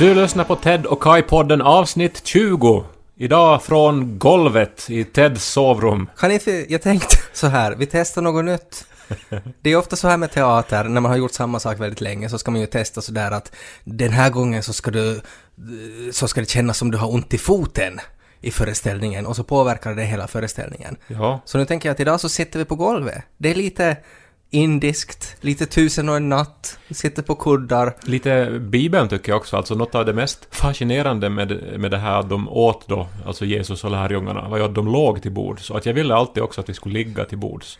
Du lyssnar på Ted och Kai-podden avsnitt 20. Idag från golvet i Teds sovrum. Kan inte, jag tänkte så här, vi testar något nytt. Det är ofta så här med teater, när man har gjort samma sak väldigt länge så ska man ju testa sådär att den här gången så ska du, så ska det kännas som du har ont i foten i föreställningen och så påverkar det hela föreställningen. Ja, Så nu tänker jag att idag så sitter vi på golvet. Det är lite indiskt, lite tusen och en natt, sitter på kuddar. lite Bibeln tycker jag också. Alltså något av det mest fascinerande med, med det här att de åt då, alltså Jesus och lärjungarna, var ju att de låg till bords. Så att jag ville alltid också att vi skulle ligga till bords.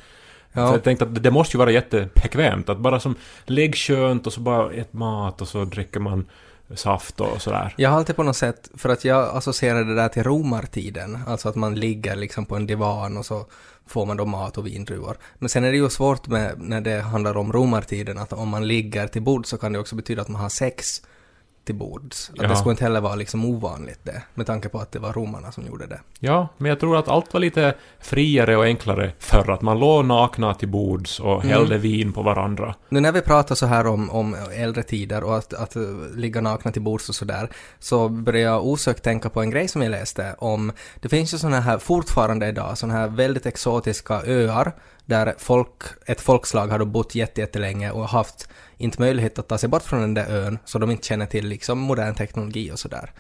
Så Ja, jag tänkte att det måste ju vara jättebekvämt att bara som lägg skönt och så bara ett mat och så dricker man saft och sådär. Jag har alltid på något sätt, för att jag associerar det där till romartiden, alltså att man ligger liksom på en divan och så får man då mat och vindruvor. Men sen är det ju svårt med, när det handlar om romartiden, att om man ligger till bord så kan det också betyda att man har sex till bords. Att Ja. det skulle inte heller vara liksom ovanligt det, med tanke på att det var romarna som gjorde det. Ja, men jag tror att allt var lite friare och enklare förr. Att man låg nakna till bords och hällde vin på varandra. Nu när vi pratar så här om, om äldre tider och att, att ligga nakna till bords och sådär, så börjar jag osökt tänka på en grej som jag läste om, det finns ju sådana här, fortfarande idag, sådana här väldigt exotiska öar där folk, ett folkslag har då bott jättelänge och haft inte möjlighet att ta sig bort från den där ön, så de inte känner till liksom modern teknologi och sådär.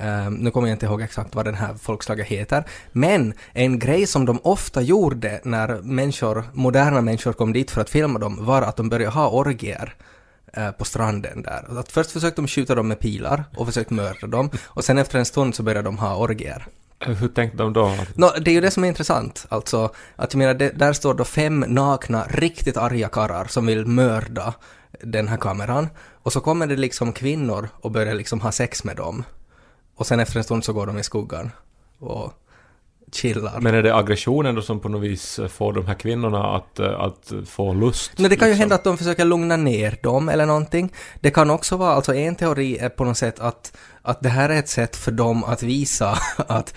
Um, nu kommer jag inte ihåg exakt vad den här folkslaget heter, men en grej som de ofta gjorde när människor, moderna människor kom dit för att filma dem var att de började ha orgier eh, på stranden där. Att först försökte de skjuta dem med pilar och försökte mörda dem och sen efter en stund så började de ha orgier. Hur tänkte de då? No, det är ju det som är intressant, alltså att jag menar, det, där står då fem nakna, riktigt arga karlar som vill mörda den här kameran och så kommer det liksom kvinnor och börjar liksom ha sex med dem och sen efter en stund så går de i skuggan och chillar. Men är det aggressionen då som på något vis får de här kvinnorna att, eh, att få lust? Nej, det kan ju liksom? hända att de försöker lugna ner dem eller någonting. Det kan också vara, alltså en teori är på något sätt att, att det här är ett sätt för dem att visa att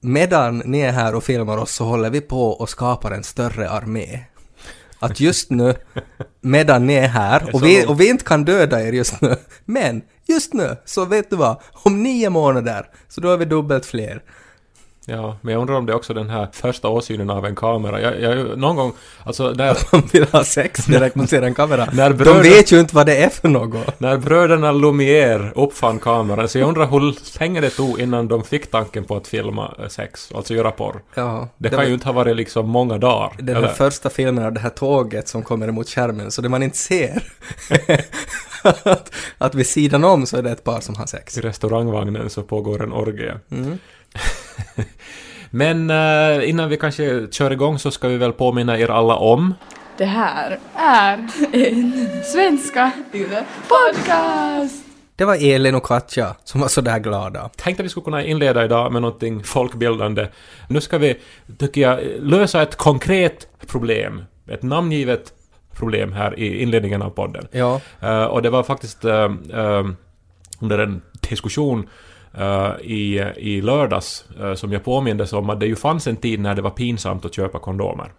medan ni är här och filmar oss så håller vi på och skapar en större armé. Att just nu, medan ni är här, och vi, och vi inte kan döda er just nu, men just nu, så vet du vad, om nio månader, så då är vi dubbelt fler. Ja, men jag undrar om det är också den här första åsynen av en kamera. Jag, jag, någon gång, alltså när, De vill ha sex direkt man ser en kamera. När De bröder- vet ju inte vad det är för något. när bröderna Lumière uppfann kameran, så jag undrar hur länge det tog innan de fick tanken på att filma eh, sex, alltså göra porr. Ja, Det, det kan var- ju inte ha varit liksom många dagar. den här eller? första filmen av det här tåget som kommer emot skärmen, så det man inte ser att, att vid sidan om så är det ett par som har sex. I restaurangvagnen så pågår en orgie. Mm. Men eh, innan vi kanske kör igång så ska vi väl påminna er alla om Det här är en Svenska Yle podcast. Det var Elin och Katja som var sådär glada. Tänkte att vi skulle kunna inleda idag med någonting folkbildande. Nu ska vi, tycker jag, lösa ett konkret problem. Ett namngivet problem här i inledningen av podden. Ja, Eh, och det var faktiskt eh, eh, under en diskussion i, i lördags eh, som jag påmindes om att det ju fanns en tid när det var pinsamt att köpa kondomer.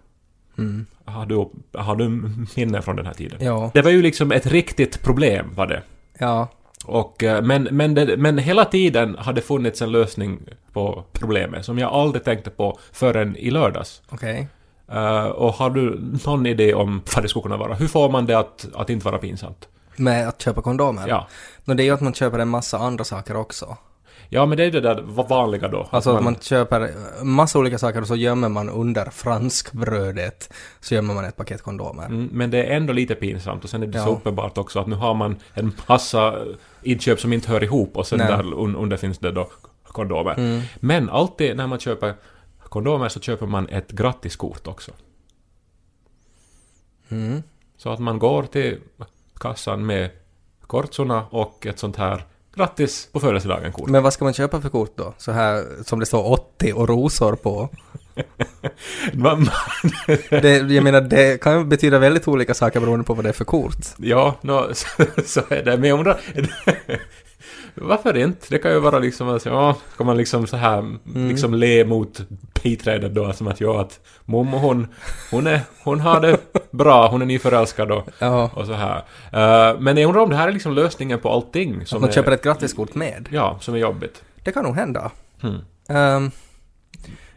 mm. Har du, har du minne från den här tiden? ja, Det var ju liksom ett riktigt problem var det. ja, Och, eh, men, men, det, men hela tiden har det funnits en lösning på problemet som jag aldrig tänkte på förrän i lördags. okej. Eh, och har du någon idé om vad det skulle kunna vara? Hur får man det att, att inte vara pinsamt? Med att köpa kondomer? Ja. Nå, det är ju att man köper en massa andra saker också. Ja, men det är det där vanliga då. Alltså att man köper massa olika saker och så gömmer man under franskbrödet, så gömmer man ett paket kondomer. Mm, men det är ändå lite pinsamt och sen är det så Ja. uppenbart också att nu har man en massa inköp som inte hör ihop och sen Nej. där un- under finns det då kondomer. Mm. Men alltid när man köper kondomer så köper man ett grattiskort också. Mm. Så att man går till kassan med kortsorna och ett sånt här grattis på födelsedagen-kort. Men vad ska man köpa för kort då? Så här som det står 80 och rosor på. Det, jag menar, det kan betyda väldigt olika saker beroende på vad det är för kort. ja, no, så, så är det. Men jag undrar... Varför inte? Det kan ju vara liksom att, ja, kan man liksom så här, Mm. liksom le mot biträdet då, som att ja, att mommo hon, hon är, hon har det bra, hon är nyförälskad och, Ja, och så här. Eh, men jag undrar om det här är liksom lösningen på allting att som man är, köper ett grattiskort med. ja, som är jobbigt. Det kan nog hända. Hmm.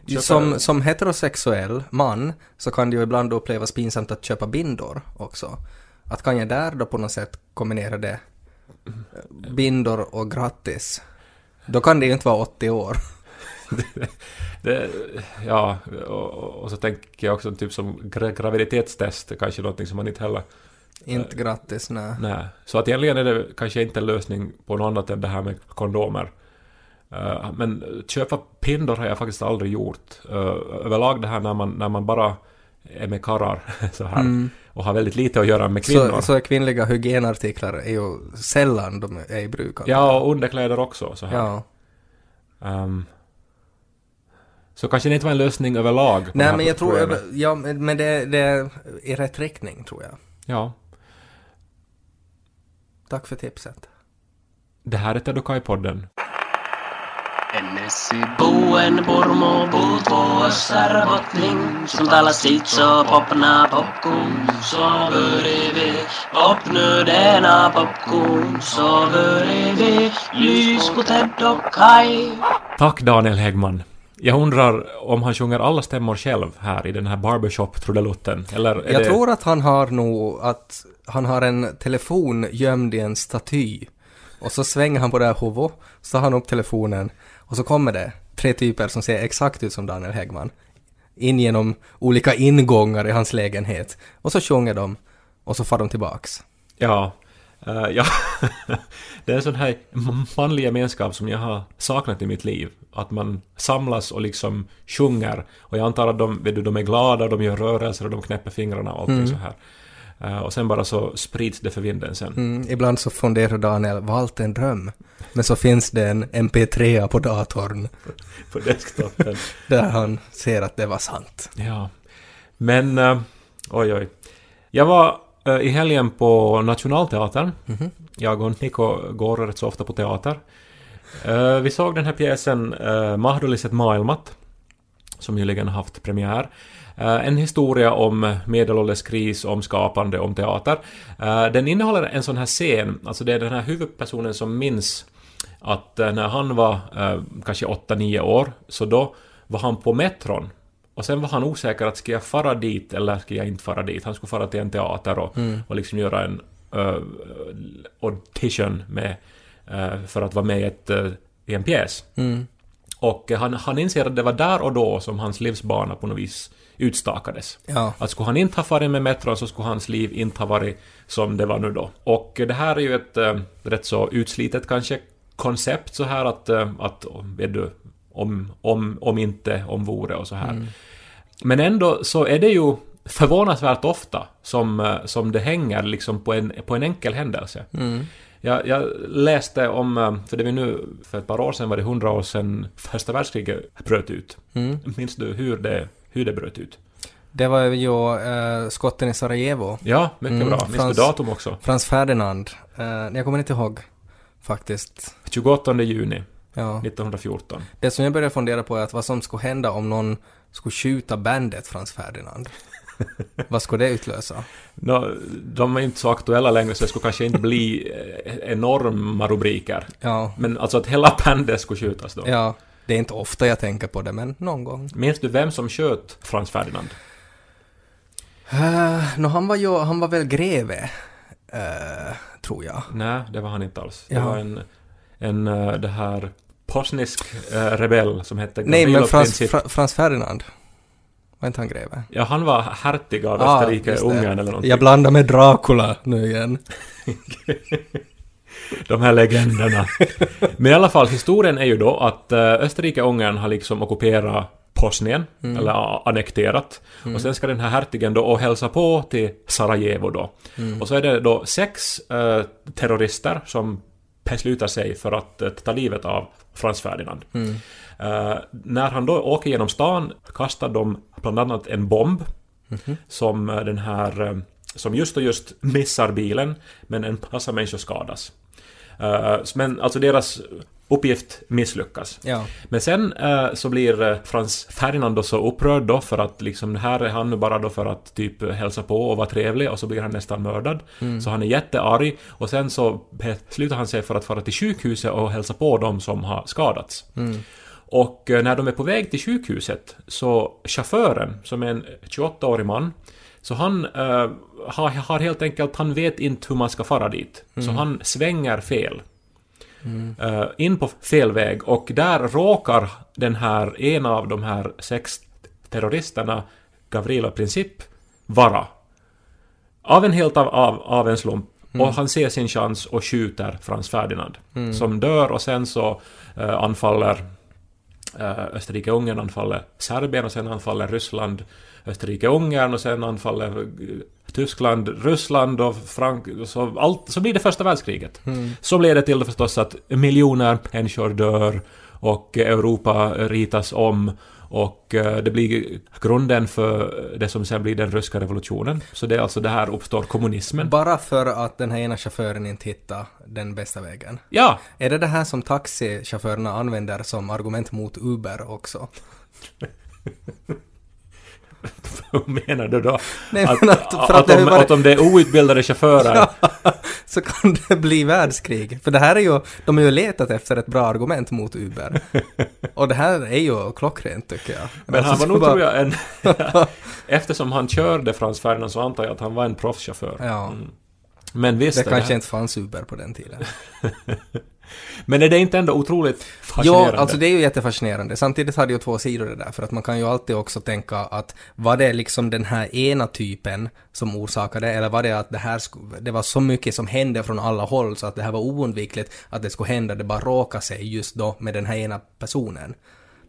Köpa- som, som heterosexuell man så kan det ju ibland upplevas pinsamt att köpa bindor också. Att kan jag där då på något sätt kombinera det, bindor och grattis, då kan det ju inte vara 80 år. Det, ja, och, och så tänker jag också typ som gra- graviditetstest, kanske någonting som man inte heller... Inte grattis, nej. Nej. Så att egentligen är det kanske inte en lösning på något annat än det här med kondomer. Eh, men köpa pindor har jag faktiskt aldrig gjort. Uh, överlag det här när man, när man bara är med karlar så här Mm. Och har väldigt lite att göra med kvinnor. Så, så kvinnliga hygienartiklar är ju sällan de är i bruk. Ja, och underkläder också så här. ja. Ehm, så kanske det inte var en lösning överlag. Nej men jag tror, ja men det, det är i rätt riktning tror jag. Ja. Tack för tipset. Det här är Tedokai-podden. Ennesi buen purmo puuttuu össärbottning Som talar sitt så popna popcorn. Så börjar vi popnödena popcorn. Så börjar vi lys på Ted och Kai. Tack Daniel Häggman. Jag undrar om han sjunger alla stämmor själv här i den här barbershop-trudelutten, eller är Jag det... tror att han har nog att han har en telefon gömd i en staty. Och så svänger han på det här huvudet, så tar han upp telefonen och så kommer det tre typer som ser exakt ut som Daniel Häggman. In genom olika ingångar i hans lägenhet. Och så sjunger de och så far de tillbaks. Ja. Eh, ja. det är en sån här manlig gemenskap som jag har saknat i mitt liv. Att man samlas och liksom sjunger. Och jag antar att de, vet du, de är glada, de gör rörelser och de knäpper fingrarna och allting så här. Eh, och sen bara så sprids det för vinden sen. Mm, ibland så funderar Daniel, var allt en dröm? Men så finns det en MP3 på datorn På desktopen. där han ser att det var sant. Ja. Men, eh, oj oj. Jag var eh, i helgen på Nationalteatern. Jag och Niko går rätt så ofta på teater. Eh, vi såg den här pjäsen uh, Mahdolliset maailmat, som nyligen haft premiär. Eh, en historia om medelålders kris, om skapande, om teater. Eh, den innehåller en sån här scen, alltså det är den här huvudpersonen som minns att eh, när han var kanske 8-9 år, så då var han på metron. Och sen var han osäker att ska jag fara dit eller ska jag inte fara dit. Han skulle fara till en teater och, och liksom göra en uh, audition med, eh, för att vara med i, ett, eh, i en pjäs. Mm. Och han, han inser att det var där och då som hans livsbana på något vis utstakades. Ja. Att skulle han inte ha farit med metron så skulle hans liv inte ha varit som det var nu då. Och det här är ju ett äh, rätt så utslitet kanske koncept så här att, äh, att vet du, om, om, om inte, om vore och så här. Men ändå så är det ju förvånansvärt ofta som, äh, som det hänger liksom på en, på en enkel händelse. Jag, jag läste om, för det var nu, för ett par år sedan var det hundra år sedan första världskriget bröt ut. Mm. Minns du hur det, hur det bröt ut? Det var ju äh, skotten i Sarajevo. Ja, mycket Mm, bra. Minns Frans- du datum också? Frans Ferdinand. Eh, jag kommer inte ihåg faktiskt. 28 juni Ja. 1914. Det som jag började fundera på är att vad som skulle hända om någon skulle skjuta bandet Frans Ferdinand. vad skulle det utlösa? Nå, de är inte så aktuella längre så det skulle kanske inte bli eh, enorma rubriker. Ja, Men alltså att hela bandet skulle skjutas då. ja. Det är inte ofta jag tänker på det, men någon gång. Minns du vem som sköt Frans Ferdinand? Uh, no, han var ju, han var väl greve, eh, tror jag. Nej, det var han inte alls. Det Ja. var en, en eh, det här posnisk eh, rebell som hette Nej, men Frans. Fra, Frans Ferdinand. Var inte han greve? Ja, han var hertig av Ah, Österrike, det. Ungern eller någonting. Jag blandar med Dracula nu igen. De här legenderna. Men i alla fall, historien är ju då att eh, Österrike-Ungern har liksom ockuperat Bosnien, eller a- annekterat. Och sen ska den här hertigen då och hälsa på till Sarajevo då. Och så är det då sex eh, terrorister som beslutar sig för att eh, ta livet av Frans Ferdinand. Eh, när han då åker genom stan kastar de bland annat en bomb som eh, den här eh, som just och just missar bilen men en massa människor skadas. Eh, men alltså deras uppgift misslyckas. Ja. Men sen eh, så blir eh, Frans Ferdinand då så upprörd då för att liksom här är han nu bara då för att typ hälsa på och vara trevlig och så blir han nästan mördad. Så han är jättearg och sen så beslutar han sig för att fara till sjukhuset och hälsa på dem som har skadats. Och eh, när de är på väg till sjukhuset så chauffören, som är en 28-årig man, så han eh, har, har helt enkelt, han vet inte hur man ska fara dit. Så han svänger fel. Eh, in på fel väg och där råkar den här, en av de här sex terroristerna, Gavrilo Princip, vara. Av en helt av, av, av en slump. Och han ser sin chans och skjuter Frans Ferdinand. Som dör och sen så eh, anfaller eh, Österrike-Ungern anfaller Serbien och sen anfaller Ryssland Österrike-Ungern och sen anfaller Tyskland Ryssland och Frank så, allt, så blir det första världskriget. Så blir det till förstås att miljoner människor dör och Europa ritas om och eh, det blir grunden för det som sen blir den ryska revolutionen. Så det är alltså det här uppstår kommunismen. Bara för att den här ena chauffören inte hittar den bästa vägen. Ja, Är det det här som taxichaufförerna använder som argument mot Uber också? vad menar du då? Nej, att, men att, att- att det ju varit- att om det är outbildade chaufförer så kan det bli världskrig. För det här är ju, de har ju letat efter ett bra argument mot Uber. Och det här är ju klockrent tycker jag. Men han Alltså, var nog, så tror bara- jag, en... Eftersom han körde Frans Ferdinand så antar jag att han var en proffschaufför. Ja, Men visst, det är kanske här- inte fanns Uber på den tiden. Men är det inte ändå otroligt Ja, fascinerande? alltså det är ju jättefascinerande. Samtidigt hade ju två sidor det där, för att man kan ju alltid också tänka att var det liksom den här ena typen som orsakade, eller var det att det här det var så mycket som hände från alla håll så att det här var oundvikligt att det skulle hända, det bara råkade sig just då med den här ena personen.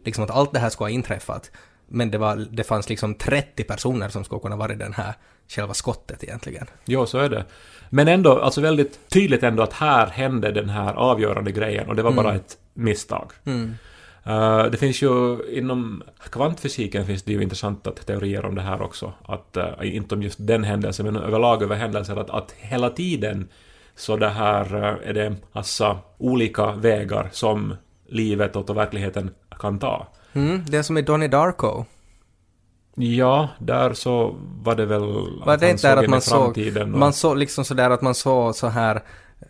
Liksom att allt det här skulle ha inträffat, men det, var, det fanns liksom 30 personer som skulle kunna vara den här själva skottet egentligen. Jo, så är det. Men ändå, alltså väldigt tydligt ändå att här hände den här avgörande grejen och det var bara ett misstag. Eh, det finns ju inom kvantfysiken finns det ju intressanta teorier om det här också. Att, eh, inte om just den händelsen, men överlag över händelser, att, att hela tiden så det här eh, är det massa olika vägar som livet och verkligheten kan ta. Mm, det är som i Donnie Darko. Ja, där så var det väl Var det han inte där såg att in i man såg, och- man såg liksom sådär att man såg så här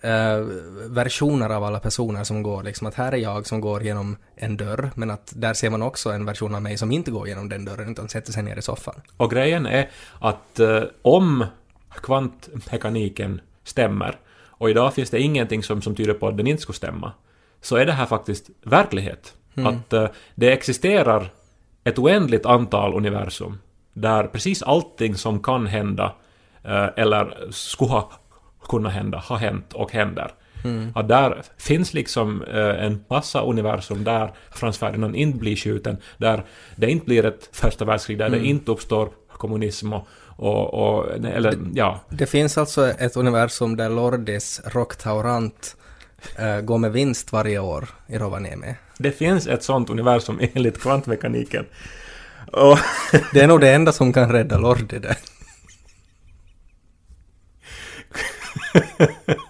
eh, versioner av alla personer som går liksom att här är jag som går genom en dörr men att där ser man också en version av mig som inte går genom den dörren utan sätter sig ner i soffan. Och grejen är att eh, om kvantmekaniken stämmer, och idag finns det ingenting som, som tyder på att den inte skulle stämma, så är det här faktiskt verklighet. Att eh, det existerar ett oändligt antal universum där precis allting som kan hända eh, eller skulle ha kunnat hända, har hänt och händer. Att där finns liksom eh, en massa universum där Frans Ferdinand inte blir skjuten, där det inte blir ett första världskrig, där det inte uppstår kommunism och, och, och eller ja, Det finns alltså ett universum där Lordis Rocktaurant eh, går med vinst varje år i Rovaniemi. det finns ett sånt universum enligt kvantmekaniken. Och Det är nog det enda som kan rädda Lordi där.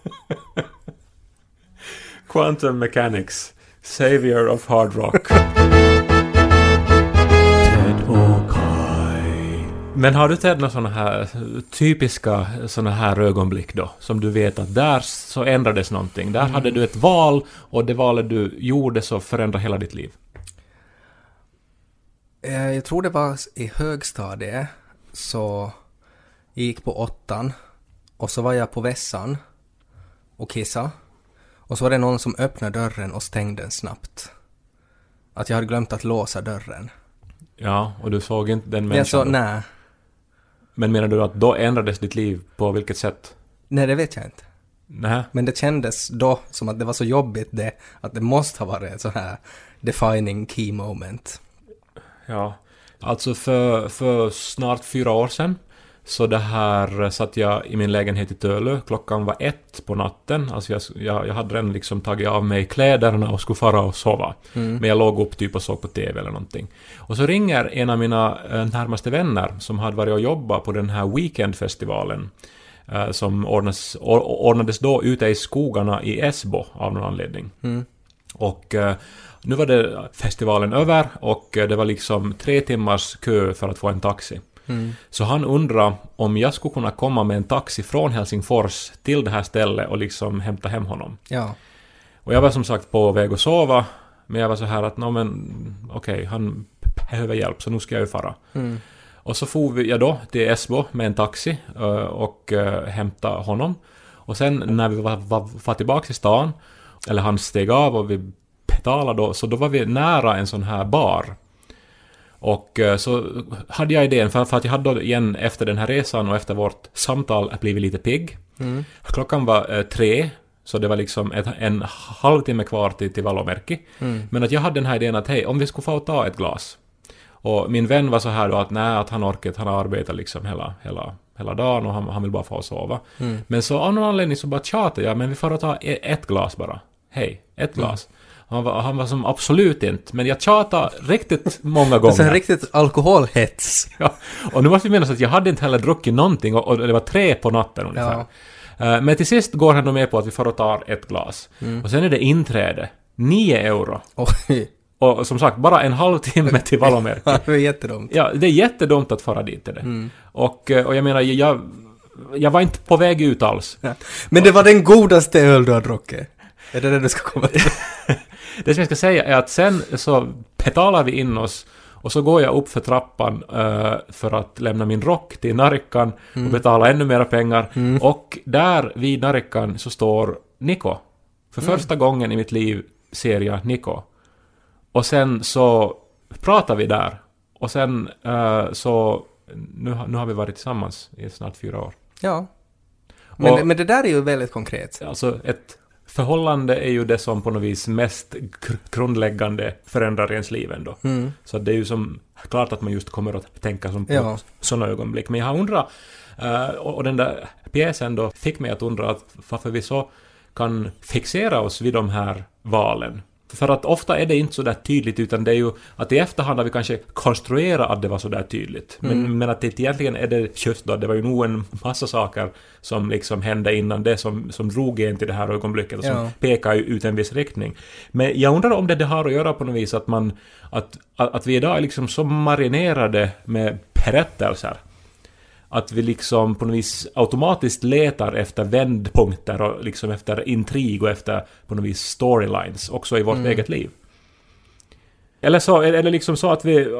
Quantum Mechanics, Savior of Hard Rock. Men har du Ted några sådana här typiska sådana här ögonblick då? Som du vet att där så ändrades någonting. Där hade du ett val och det valet du gjorde så förändrade hela ditt liv. Eh, Jag tror det var i högstadiet, så jag gick på åttan och så var jag på vässan och kissa och så var det någon som öppnade dörren och stängde den snabbt. Att jag hade glömt att låsa dörren. Ja, och du såg inte den Jag människan. så, då. nej, Men menar du att då ändrades ditt liv på vilket sätt? nej det vet jag inte. Nej. Men det kändes då som att det var så jobbigt det, att det måste ha varit ett så här defining key moment. Ja. Alltså för, för snart fyra år sedan så det här satt jag i min lägenhet i Tölö. Klockan var ett på natten. Alltså jag, jag, jag hade redan liksom tagit av mig kläderna och skulle fara och sova. Men jag låg upp typ och såg på TV eller någonting. Och så ringer en av mina eh, närmaste vänner som hade varit och jobbat på den här Weekendfestivalen eh, som ordnas, or, ordnades då ute i skogarna i Esbo av någon anledning. Mm. Och eh, nu var det festivalen över och eh, det var liksom tre timmars kö för att få en taxi. Mm. Så han undrade om jag skulle kunna komma med en taxi från Helsingfors till det här stället och liksom hämta hem honom. Ja. Och jag var som sagt på väg att sova, men jag var så här att no, men okej, han behöver hjälp, så nu ska jag ju fara. Mm. Och så for vi, jag då till Esbo med en taxi eh, och uh, hämtade honom. Och sen när vi var, var, var tillbaka i stan, eller han steg av och vi betalade då, så då var vi nära en sån här bar. Och eh, så hade jag idén, för, för att jag hade då igen efter den här resan och efter vårt samtal blivit lite pigg. Mm. Klockan var eh, tre, så det var liksom ett, en halvtimme kvar till, till Valomerki. Mm. Men att jag hade den här idén att hej, om vi skulle få ta ett glas. Och min vän var så här då att nej, att han orkar han har arbetat liksom hela, hela, hela dagen och han, han vill bara få sova. Mm. Men så av någon anledning så bara tjatade jag, men vi får ta e- ett glas bara. Hej, ett glas. Han, var, han var som absolut inte, men jag tjatade riktigt många Det är gånger. så här riktigt alkoholhets. Ja, och nu måste vi minnas att jag hade inte heller druckit någonting och, och det var tre på natten ungefär. Eh, Men till sist går han då med på att vi får och tar ett glas. Mm. Och sen är det inträde. 9 euro. Oj, Och som sagt, bara en halvtimme till Valomerki. det var jättedumt. Ja, det är jättedumt att fara dit till det. Mm. Och, eh, och jag menar, jag, jag var inte på väg ut alls. Ja. Men det var den godaste öl du har druckit. Är det det du ska komma till? Det som jag ska säga är att sen så betalar vi in oss och så går jag upp för trappan eh, för att lämna min rock till Narikan och betala ännu mera pengar. Och där vid Narikan så står Niko. För första gången i mitt liv ser jag Niko. Och sen så pratar vi där. Och sen så... Nu, nu har vi varit tillsammans i snart fyra år. Ja. Men, Och- men det där är ju väldigt konkret. Alltså ett förhållande är ju det som på något vis mest gr- grundläggande förändrar ens liv ändå. Mm. Så det är ju som klart att man just kommer att tänka som på Ja. sådana ögonblick. Men jag har undrat, eh, och och den där pjäsen då fick mig att undra att varför vi så kan fixera oss vid de här valen. För att ofta är det inte så där tydligt utan det är ju att i efterhand har vi kanske konstruerat att det var så där tydligt. Men, Mm. men att det egentligen är det just då, det var ju nog en massa saker som liksom hände innan det som, som drog en till det här ögonblicket och som Ja. pekar ut en viss riktning. Men jag undrar om det, det har att göra på något vis att man, att, att, att vi idag är liksom så marinerade med berättelser. Att vi liksom på något vis automatiskt letar efter vändpunkter och liksom efter intrig och efter på något vis storylines också i vårt eget liv. Eller så det liksom så att vi...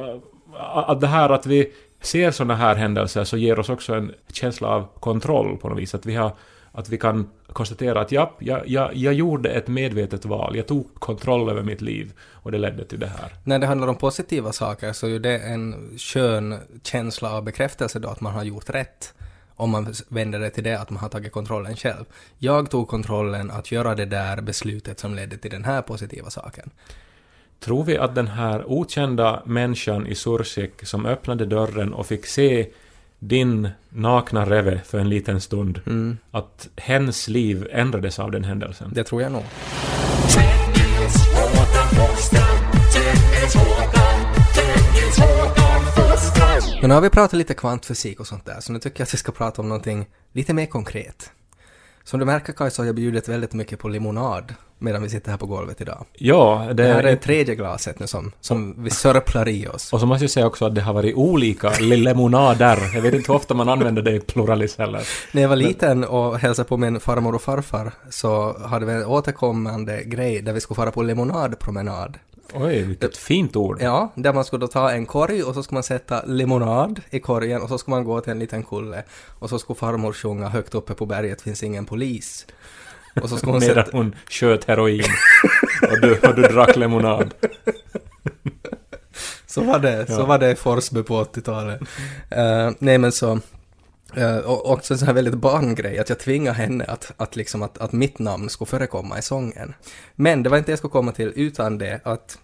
Att det här att vi ser sådana här händelser så ger oss också en känsla av kontroll på något vis. Att vi, har, att vi kan konstatera att ja, jag, jag, jag gjorde ett medvetet val. Jag tog kontroll över mitt liv och det ledde till det här. När det handlar om positiva saker så är det en skön känsla av bekräftelse då att man har gjort rätt. Om man vänder det till det att man har tagit kontrollen själv. Jag tog kontrollen att göra det där beslutet som ledde till den här positiva saken. Tror vi att den här okända människan i Sursik som öppnade dörren och fick se din nakna reve för en liten stund, Mm, att hens liv ändrades av den händelsen? det tror jag nog. Men nu har vi pratat lite kvantfysik och sånt där, så nu tycker jag att vi ska prata om någonting lite mer konkret. Som du märker Kaj så har jag bjudit väldigt mycket på limonad medan vi sitter här på golvet idag. Ja, det, Det här är är... tredje glaset nu som, som vi sörplar i oss. Och så måste jag säga också att det har varit olika lemonader. Jag vet inte hur ofta man använder det i pluralis heller. När jag var liten och hälsade på min farmor och farfar så hade vi en återkommande grej där vi skulle fara på limonadpromenad. Oj, vilket fint ord. Ja, där man skulle då ta en korg och så skulle man sätta limonad i korgen och så skulle man gå till en liten kulle och så skulle farmor sjunga högt uppe på berget finns ingen polis. Och så skulle hon Medan sätta... hon sköt heroin. och, du, och du drack lemonad. Så var det, så var det i Forsby på 80-talet. Eh, nej men så, uh, Eh, och också en sån här väldigt barngrej, att jag tvingade henne att, att, liksom att, att mitt namn skulle förekomma i sången. Men det var inte det jag skulle komma till, utan det att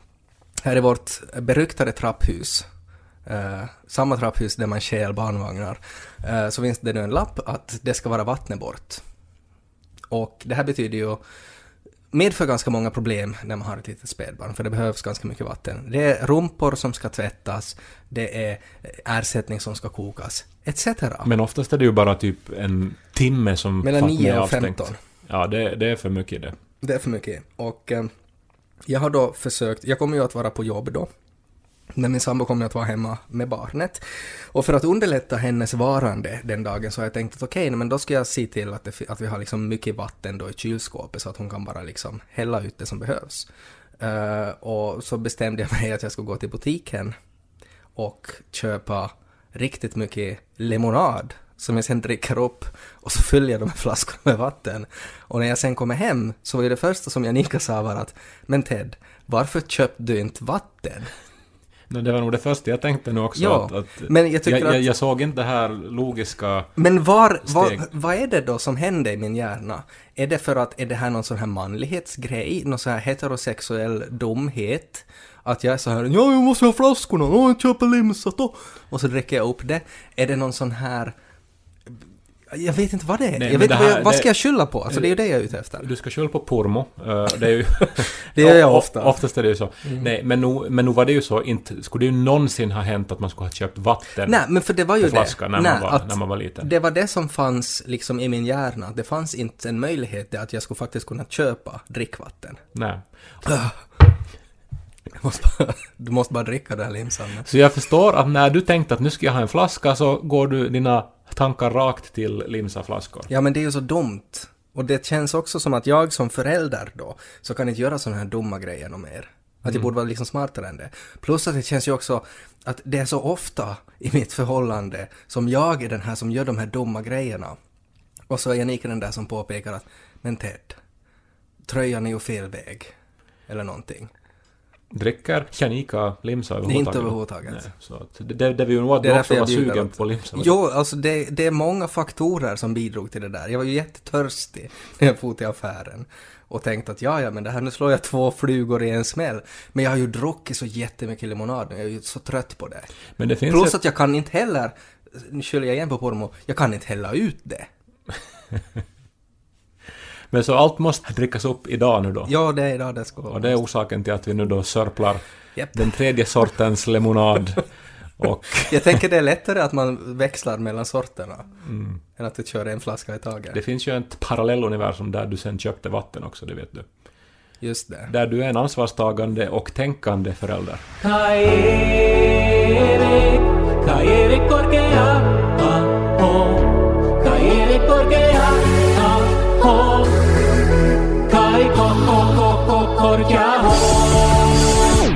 här i vårt beryktade trapphus, eh, samma trapphus där man stjäl barnvagnar, eh, så finns det nu en lapp att det ska vara vattnet bort. Och det här betyder ju medför ganska många problem när man har ett litet spädbarn, för det behövs ganska mycket vatten. Det är rumpor som ska tvättas, det är ersättning som ska kokas, etc. Men oftast är det ju bara typ en timme som Mellan Fatme 9 är och avstängt. 15. Ja, det, det är för mycket det. Det är för mycket. Och eh, jag har då försökt, jag kommer ju att vara på jobb då, men min sambo kommer att vara hemma med barnet. Och för att underlätta hennes varande den dagen så har jag tänkt att okej, men då ska jag se till att, det, att vi har liksom mycket vatten då i kylskåpet så att hon kan bara liksom hälla ut det som behövs. Uh, och så bestämde jag mig att jag skulle gå till butiken och köpa riktigt mycket lemonad som jag sen dricker upp och så fyller jag de här flaskorna med vatten. Och när jag sen kommer hem så var ju det första som Janika sa var att men Ted, varför köpte du inte vatten? Men det var nog det första jag tänkte nu också. Ja, att, att, men jag tycker jag, jag, att- jag såg inte det här logiska... Men var, var, vad är det då som händer i min hjärna? Är det för att, är det här någon sån här manlighetsgrej? Någon sån här heterosexuell dumhet? Att jag är så här, ja jag måste ha flaskorna, ja jag köper limsat då. Och så dricker jag upp det. Är det någon sån här... Jag vet inte vad det är. Nej, jag vet inte vad, här- jag, vad ska jag skylla på? Alltså det är ju det jag är ute efter. Du ska skylla på pormo. Eh, det är ju... Det gör jag ofta. Oftast är det ju så. Nej, men nu, men nu var det ju så, inte skulle det ju någonsin ha hänt att man skulle ha köpt vatten Nej, men för det var ju det. när, Nej, man var, när man var liten. Det var det som fanns liksom i min hjärna. Det fanns inte en möjlighet att jag skulle faktiskt kunna köpa drickvatten. Nej. Du måste bara, du måste bara dricka det här limsan. Så jag förstår att när du tänkte att nu ska jag ha en flaska så går du dina tankar rakt till limsaflaskor. Ja, men det är ju så dumt. Och det känns också som att jag som förälder då, så kan inte göra sådana här dumma grejer något mer. Att jag borde vara liksom smartare än det. Plus att det känns ju också att det är så ofta i mitt förhållande som jag är den här som gör de här dumma grejerna. Och så är Janika den där som påpekar att men Ted, tröjan är ju fel väg. Eller någonting. Dricker Janika limsa överhuvudtaget? inte överhuvudtaget. Nej, så att det, det, vill ju nog att du också var sugen på limsa. Jo, alltså det, det är många faktorer som bidrog till det där. Jag var ju jättetörstig när jag for till affären och tänkte att ja, ja, men det här, nu slår jag två flugor i en smäll. Men jag har ju druckit så jättemycket limonad nu, jag är ju så trött på det. Men det finns Plus ett, att jag kan inte heller, nu skyller jag igen på pormo, jag kan inte hälla ut det. Men så allt måste drickas upp idag nu då? Ja, det är idag det ska. Och det är orsaken till att vi nu då sörplar Japp. den tredje sortens lemonad. Och Jag tänker det är lättare att man växlar mellan sorterna än att du kör en flaska i taget. det finns ju ett parallelluniversum där du sen köpte vatten också, det vet du. Just det. Där du är en ansvarstagande och tänkande förälder. Kairi,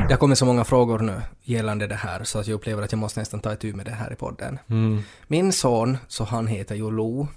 Det har kommit så många frågor nu gällande det här så att jag upplever att jag måste nästan ta itu med det här i podden. Mm. Min son, så han heter ju Lo.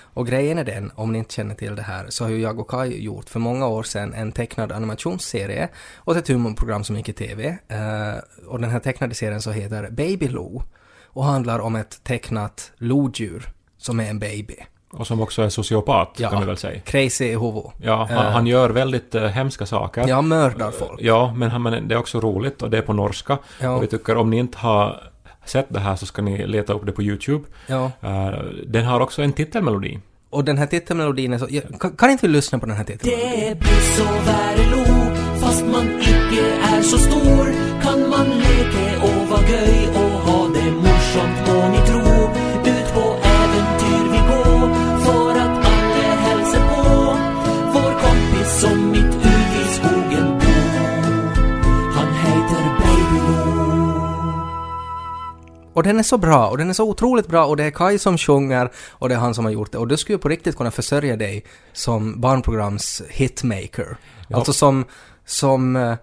Och grejen är den, om ni inte känner till det här, så har ju jag och Kai gjort för många år sedan en tecknad animationsserie och ett humorprogram som gick i TV. Eh, och den här tecknade serien så heter Baby Lo och handlar om ett tecknat lodjur som är en baby. Och som också är sociopat, kan vi väl säga. crazy i huvudet. Ja, han, Eh. han gör väldigt uh, hemska saker. Ja, mördar folk. Ja, men, han, men det är också roligt och det är på norska. Ja. Och vi tycker om ni inte har sett det här så ska ni leta upp det på YouTube. Ja. Eh, den har också en titelmelodi. Och den här titelmelodin är så... Ja, kan, kan inte vi lyssna på den här titelmelodin? Det blir så värelo Fast man icke är så stor Kan man leke och vara göj Och den är så bra, och den är så otroligt bra, och det är Kai som sjunger, och det är han som har gjort det. Och du skulle ju på riktigt kunna försörja dig som barnprograms hitmaker. Ja. Alltså som, som, eh,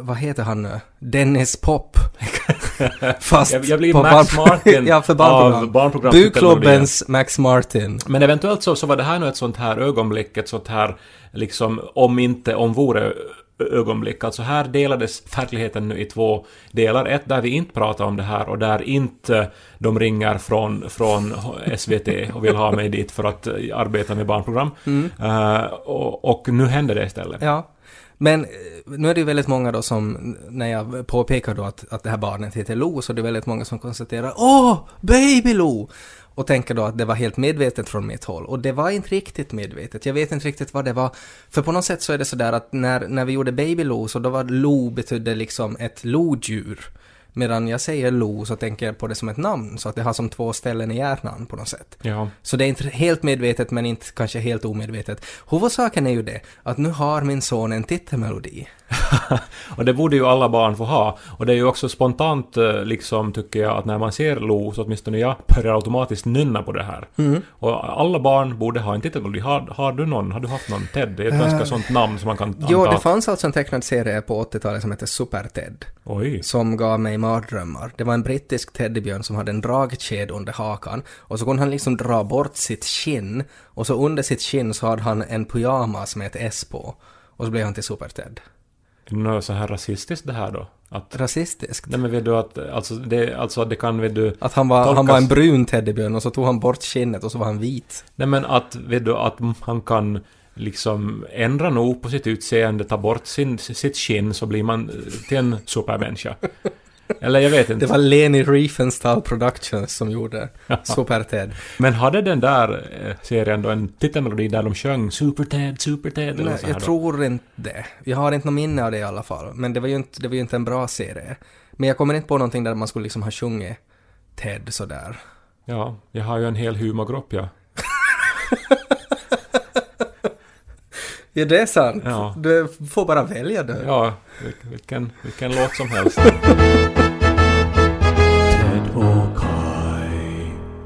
vad heter han nu? Dennis Pop. Fast Jag- jag blir på Max Martin ja, för av barnprogram. barnprogram- Buklubbens Max Martin. Men eventuellt så, så var det här nu ett sånt här ögonblick, ett sånt här liksom om inte om vore ögonblick. Alltså här delades verkligheten nu i två delar. Ett där vi inte pratar om det här och där inte de ringer från, från SVT och vill ha mig dit för att arbeta med barnprogram. Eh, och, och nu händer det istället. Ja. Men eh, nu är det ju väldigt många då som, när jag påpekar då att, att det här barnet heter Lo, så det är väldigt många som konstaterar Åh, Baby Lo! Och tänker då att det var helt medvetet från mitt håll. Och det var inte riktigt medvetet. Jag vet inte riktigt vad det var. För på något sätt så är det sådär att när, när vi gjorde Baby Lo så då var Lo betydde liksom ett lodjur. Medan jag säger Lo så tänker jag på det som ett namn, så att det har som två ställen i hjärnan på något sätt. Ja. Så det är inte helt medvetet men inte kanske helt omedvetet. Huvudsaken är ju det att nu har min son en titelmelodi. och det borde ju alla barn få ha. Och det är ju också spontant, eh, liksom, tycker jag, att när man ser Lo, så åtminstone jag, börjar automatiskt nynna på det här. Mm. Och alla barn borde ha en titelmelodi. Har, har du någon? Har du haft någon? Ted? Det är ett ganska sånt namn som man kan anta. Eh, Jo, det fanns alltså en tecknad serie på 80-talet som hette Super-Ted. Oj. som gav mig mardrömmar. Det var en brittisk teddybjörn som hade en dragkedja under hakan och så kunde han liksom dra bort sitt skinn och så under sitt skinn så hade han en pyjamas med ett S på och så blev han till Super-Ted. Något så här rasistiskt det här då? Att, Rasistiskt. nej men vet du att, alltså det, alltså det kan vet du... Att han var, han Tolkas- var en brun teddybjörn och så tog han bort skinnet och så var han vit. Nej men att, vet du, att han kan liksom ändra nog på sitt utseende, ta bort sin, sitt skinn så blir man till en supermänniska. Eller jag vet inte. Det var Leni Riefenstahl Productions som gjorde Super-Ted. Men hade den där eh, serien då en titelmelodi där de sjöng Super Ted, Super Ted eller Nej, så här jag då? tror inte det. Jag har inte något minne av det i alla fall. Men det var ju inte, det var ju inte en bra serie. Men jag kommer inte på någonting där man skulle liksom ha sjungit Ted sådär. Ja, jag har ju en hel humorgrupp ja. Ja, det är sant. Ja. Du får bara välja det. Ja, vil- vilken, vilken låt som helst.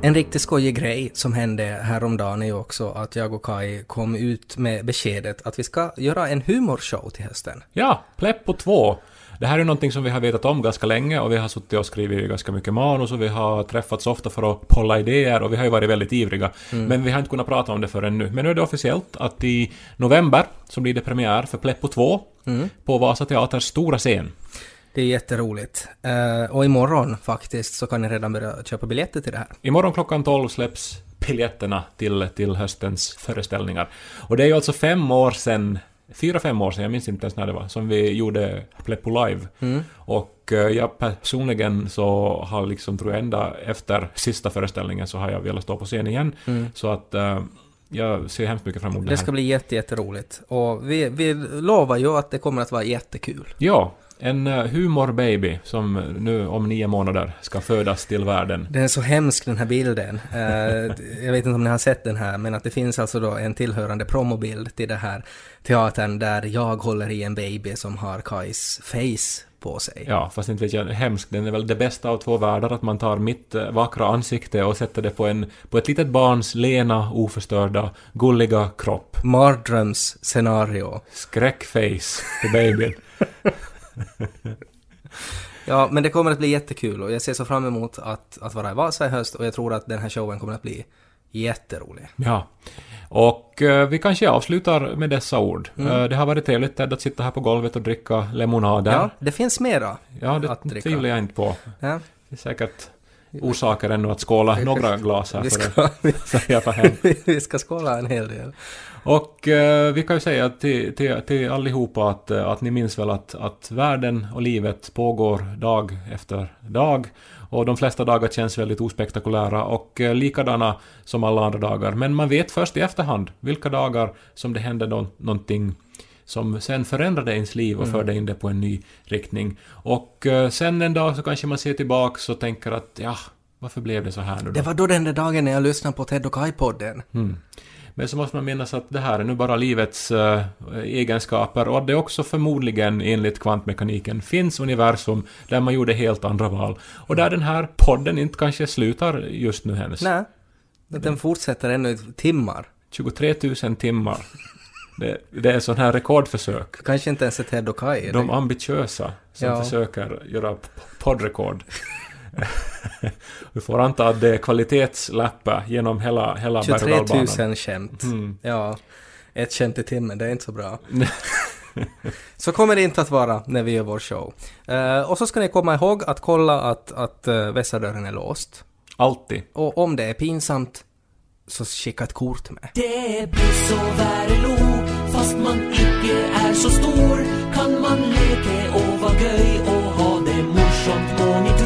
En riktigt skojig grej som hände häromdagen är ju också att jag och Kai kom ut med beskedet att vi ska göra en humorshow till hösten. Ja, Pleppo 2. Det här är någonting som vi har vetat om ganska länge och vi har suttit och skrivit ganska mycket manus och vi har träffats ofta för att polla idéer och vi har ju varit väldigt ivriga. Men vi har inte kunnat prata om det förrän nu. Men nu är det officiellt att i november så blir det premiär för Pleppo 2 på Vasa Teaters stora scen. Det är jätteroligt. Eh, och imorgon faktiskt så kan ni redan börja köpa biljetter till det här. Imorgon klockan 12 släpps biljetterna till, till höstens föreställningar. Och det är ju alltså fem år sedan, fyra, fem år sedan, jag minns inte ens när det var, som vi gjorde Pleppo Live. Och eh, jag personligen så har liksom, tror jag, ända efter sista föreställningen så har jag velat stå på scen igen. Så att eh, jag ser hemskt mycket fram emot det, Det här. ska bli jätte, jätteroligt. Och vi, vi lovar ju att det kommer att vara jättekul. Ja, en uh, humorbaby som nu om nio månader ska födas till världen. Den är så hemsk den här bilden. Eh, jag vet inte om ni har sett den här, men att det finns alltså då en tillhörande promobild till den här teatern där jag håller i en baby som har Kais face på sig. Ja, fast inte vet jag, hemskt. Den är väl det bästa av två världar, att man tar mitt eh, vackra ansikte och sätter det på, en, på ett litet barns lena, oförstörda, gulliga kropp. Mardrömsscenario. Skräckface till babyn. Ja, men det kommer att bli jättekul och jag ser så fram emot att, att vara i Vasa i höst och jag tror att den här showen kommer att bli jätterolig. Ja. Och eh, vi kanske avslutar med dessa ord. Eh, det har varit trevligt Ted, att sitta här på golvet och dricka lemonader. Ja, det finns mera Ja, att det dricka. tvivlar jag inte på. Ja, Det är säkert orsaker ännu att skåla några glas här vi, för ska, vi, vi ska skåla en hel del. Och eh, vi kan ju säga till, till, till allihopa att, eh, att ni minns väl att, att världen och livet pågår dag efter dag. Och de flesta dagar känns väldigt ospektakulära och eh, likadana som alla andra dagar. Men man vet först i efterhand vilka dagar som det händer nå- någonting som sen förändrade ens liv och förde in det på en ny riktning. Och eh, sen en dag så kanske man ser tillbaks och tänker att ja, varför blev det så här nu då? Det var då den där dagen när jag lyssnade på Ted och Kai-podden. Mm. Men så måste man minnas att det här är nu bara livets eh, egenskaper och att det också förmodligen enligt kvantmekaniken finns universum där man gjorde helt andra val. Och där den här podden inte kanske slutar just nu hennes. Nej, den fortsätter ännu i timmar. 23 000 timmar. Det, det är sån här rekordförsök. Kanske inte ens är Ted och Kai. De ambitiösa som Ja. försöker göra poddrekord. Vi får anta att det är kvalitetsläppar genom hela, hela berg 23 och dalbanan. 000 skämt. Mm. Ja, ett skämt i timmen, det är inte så bra. så kommer det inte att vara när vi gör vår show. Eh, och så ska ni komma ihåg att kolla att, att uh, vässardörren är låst. Alltid. Och om det är pinsamt, så skicka ett kort med. Det blir så värelo, fast man icke är så stor kan man leke och vara göj och ha det morsomt må ni tro.